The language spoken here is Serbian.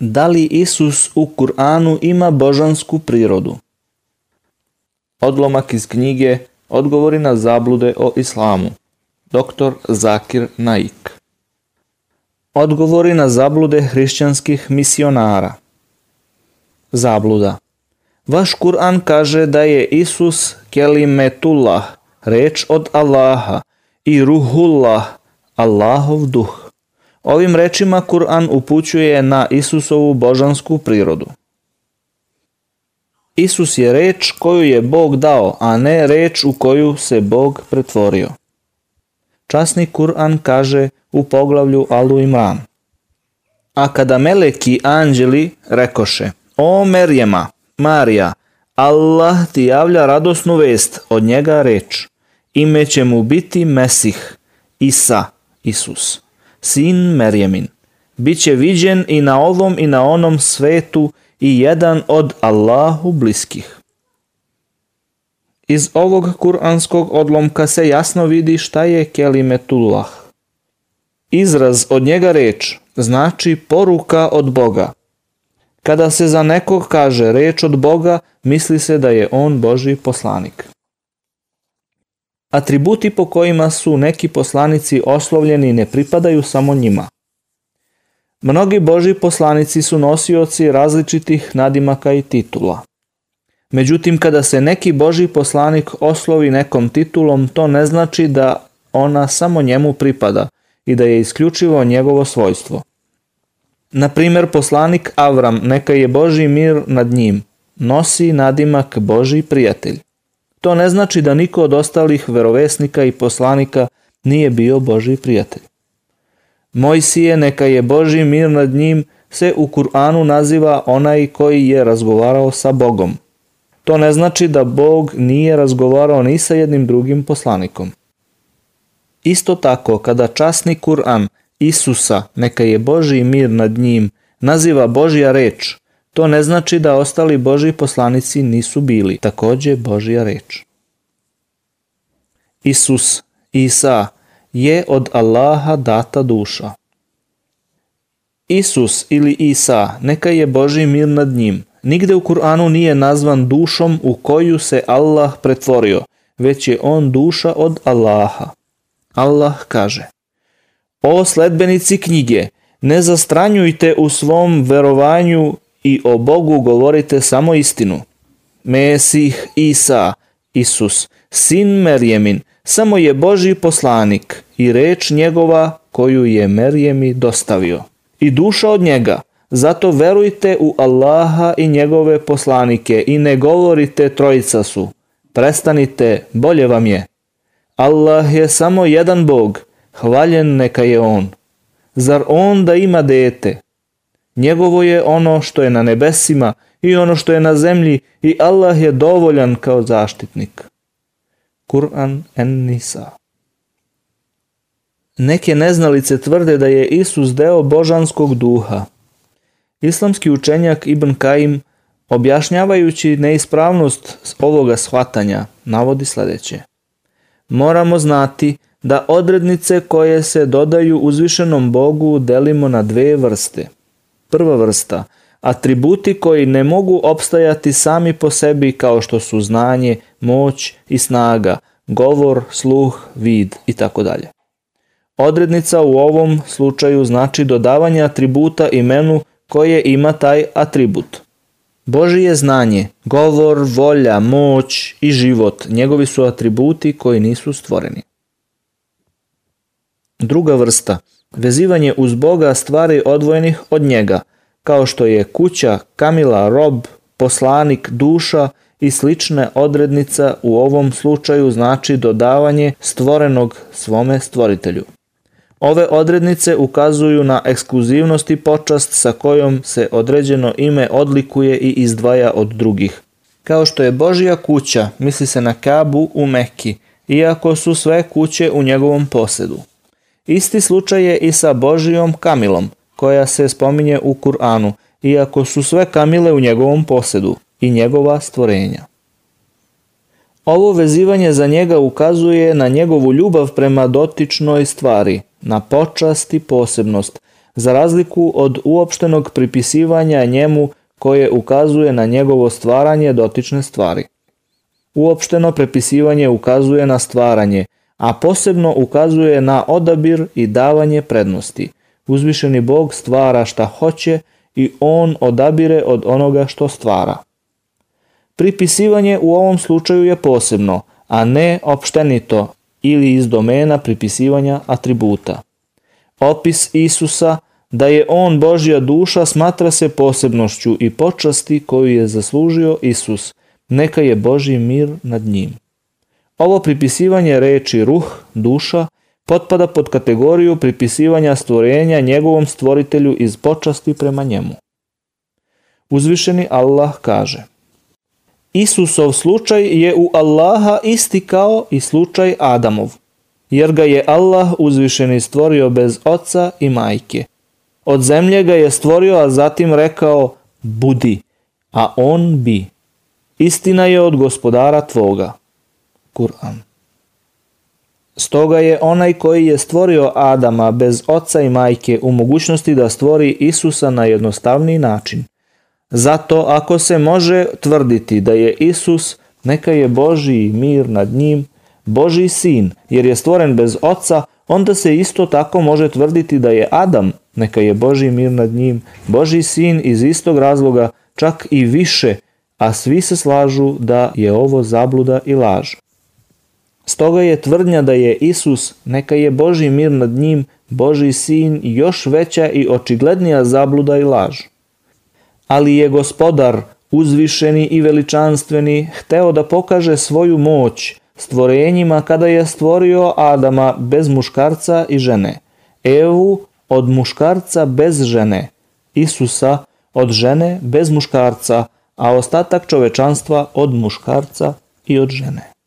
Da li Isus u Kur'anu ima božansku prirodu? Odlomak iz knjige Odgovori na zablude o islamu. Dr. Zakir Naik. Odgovori na zablude hrišćanskih misionara. Zabluda. Vaš Kur'an kaže da je Isus kelimetullah, reč od Allaha, i ruhullah, Allahov duh. Ovim rečima Kur'an upućuje na Isusovu božansku prirodu. Isus je reč koju je Bog dao, a ne reč u koju se Bog pretvorio. Časni Kur'an kaže u poglavlju Alu Imran. A kada meleki anđeli rekoše, o Merjema, Marija, Allah ti javlja radosnu vest, od njega reč, ime će mu biti Mesih, Isa, Isus sin Merjemin. Biće viđen i na ovom i na onom svetu i jedan od Allahu bliskih. Iz ovog kuranskog odlomka se jasno vidi šta je kelimetullah. Izraz od njega reč znači poruka od Boga. Kada se za nekog kaže reč od Boga, misli se da je on Boži poslanik. Atributi po kojima su neki poslanici oslovljeni ne pripadaju samo njima. Mnogi Boži poslanici su nosioci različitih nadimaka i titula. Međutim, kada se neki Boži poslanik oslovi nekom titulom, to ne znači da ona samo njemu pripada i da je isključivo njegovo svojstvo. Na primer, poslanik Avram, neka je Boži mir nad njim, nosi nadimak Boži prijatelj. To ne znači da niko od ostalih verovesnika i poslanika nije bio Boži prijatelj. Mojsije, neka je Boži mir nad njim, se u Kur'anu naziva onaj koji je razgovarao sa Bogom. To ne znači da Bog nije razgovarao ni sa jednim drugim poslanikom. Isto tako, kada časni Kur'an Isusa, neka je Boži mir nad njim, naziva Božja reč, To ne znači da ostali Boži poslanici nisu bili takođe Božja reč. Isus, Isa, je od Allaha data duša. Isus ili Isa, neka je Boži mir nad njim, nigde u Kur'anu nije nazvan dušom u koju se Allah pretvorio, već je on duša od Allaha. Allah kaže O sledbenici knjige, ne zastranjujte u svom verovanju i o Bogu govorite samo istinu. Mesih Isa, Isus, sin Merjemin, samo je Boži poslanik i reč njegova koju je Merjemi dostavio. I duša od njega, zato verujte u Allaha i njegove poslanike i ne govorite trojica su. Prestanite, bolje vam je. Allah je samo jedan Bog, hvaljen neka je On. Zar On da ima dete? Njegovo je ono što je na nebesima i ono što je na zemlji i Allah je dovoljan kao zaštitnik. Kur'an en Nisa Neke neznalice tvrde da je Isus deo božanskog duha. Islamski učenjak Ibn Kaim, objašnjavajući neispravnost ovoga shvatanja, navodi sledeće. Moramo znati da odrednice koje se dodaju uzvišenom Bogu delimo na dve vrste – Prva vrsta, atributi koji ne mogu opstajati sami po sebi kao što su znanje, moć i snaga, govor, sluh, vid i tako dalje. Odrednica u ovom slučaju znači dodavanje atributa imenu koje ima taj atribut. Božije znanje, govor, volja, moć i život, njegovi su atributi koji nisu stvoreni. Druga vrsta, vezivanje uz Boga stvari odvojenih od njega, kao što je kuća, kamila, rob, poslanik, duša i slične odrednica u ovom slučaju znači dodavanje stvorenog svome stvoritelju. Ove odrednice ukazuju na ekskluzivnost i počast sa kojom se određeno ime odlikuje i izdvaja od drugih. Kao što je Božja kuća, misli se na Kabu u Mekki, iako su sve kuće u njegovom posedu. Isti slučaj je i sa Božijom kamilom, koja se spominje u Kur'anu, iako su sve kamile u njegovom posedu i njegova stvorenja. Ovo vezivanje za njega ukazuje na njegovu ljubav prema dotičnoj stvari, na počast i posebnost, za razliku od uopštenog pripisivanja njemu koje ukazuje na njegovo stvaranje dotične stvari. Uopšteno prepisivanje ukazuje na stvaranje, a posebno ukazuje na odabir i davanje prednosti. Uzvišeni Bog stvara šta hoće i on odabire od onoga što stvara. Pripisivanje u ovom slučaju je posebno, a ne opštenito ili iz domena pripisivanja atributa. Opis Isusa da je on Božja duša smatra se posebnošću i počasti koju je zaslužio Isus, neka je Božji mir nad njim. Ovo pripisivanje reči ruh, duša, potpada pod kategoriju pripisivanja stvorenja njegovom stvoritelju iz počasti prema njemu. Uzvišeni Allah kaže Isusov slučaj je u Allaha isti kao i slučaj Adamov, jer ga je Allah uzvišeni stvorio bez oca i majke. Od zemlje ga je stvorio, a zatim rekao budi, a on bi. Istina je od gospodara tvoga. Kur'an. Stoga je onaj koji je stvorio Adama bez oca i majke u mogućnosti da stvori Isusa na jednostavniji način. Zato ako se može tvrditi da je Isus, neka je Božiji mir nad njim, Božiji sin, jer je stvoren bez oca, onda se isto tako može tvrditi da je Adam, neka je Božji mir nad njim, Božji sin iz istog razloga, čak i više, a svi se slažu da je ovo zabluda i laž. Stoga je tvrdnja da je Isus, neka je Boži mir nad njim, Boži sin, još veća i očiglednija zabluda i laž. Ali je gospodar, uzvišeni i veličanstveni, hteo da pokaže svoju moć stvorenjima kada je stvorio Adama bez muškarca i žene, Evu od muškarca bez žene, Isusa od žene bez muškarca, a ostatak čovečanstva od muškarca i od žene.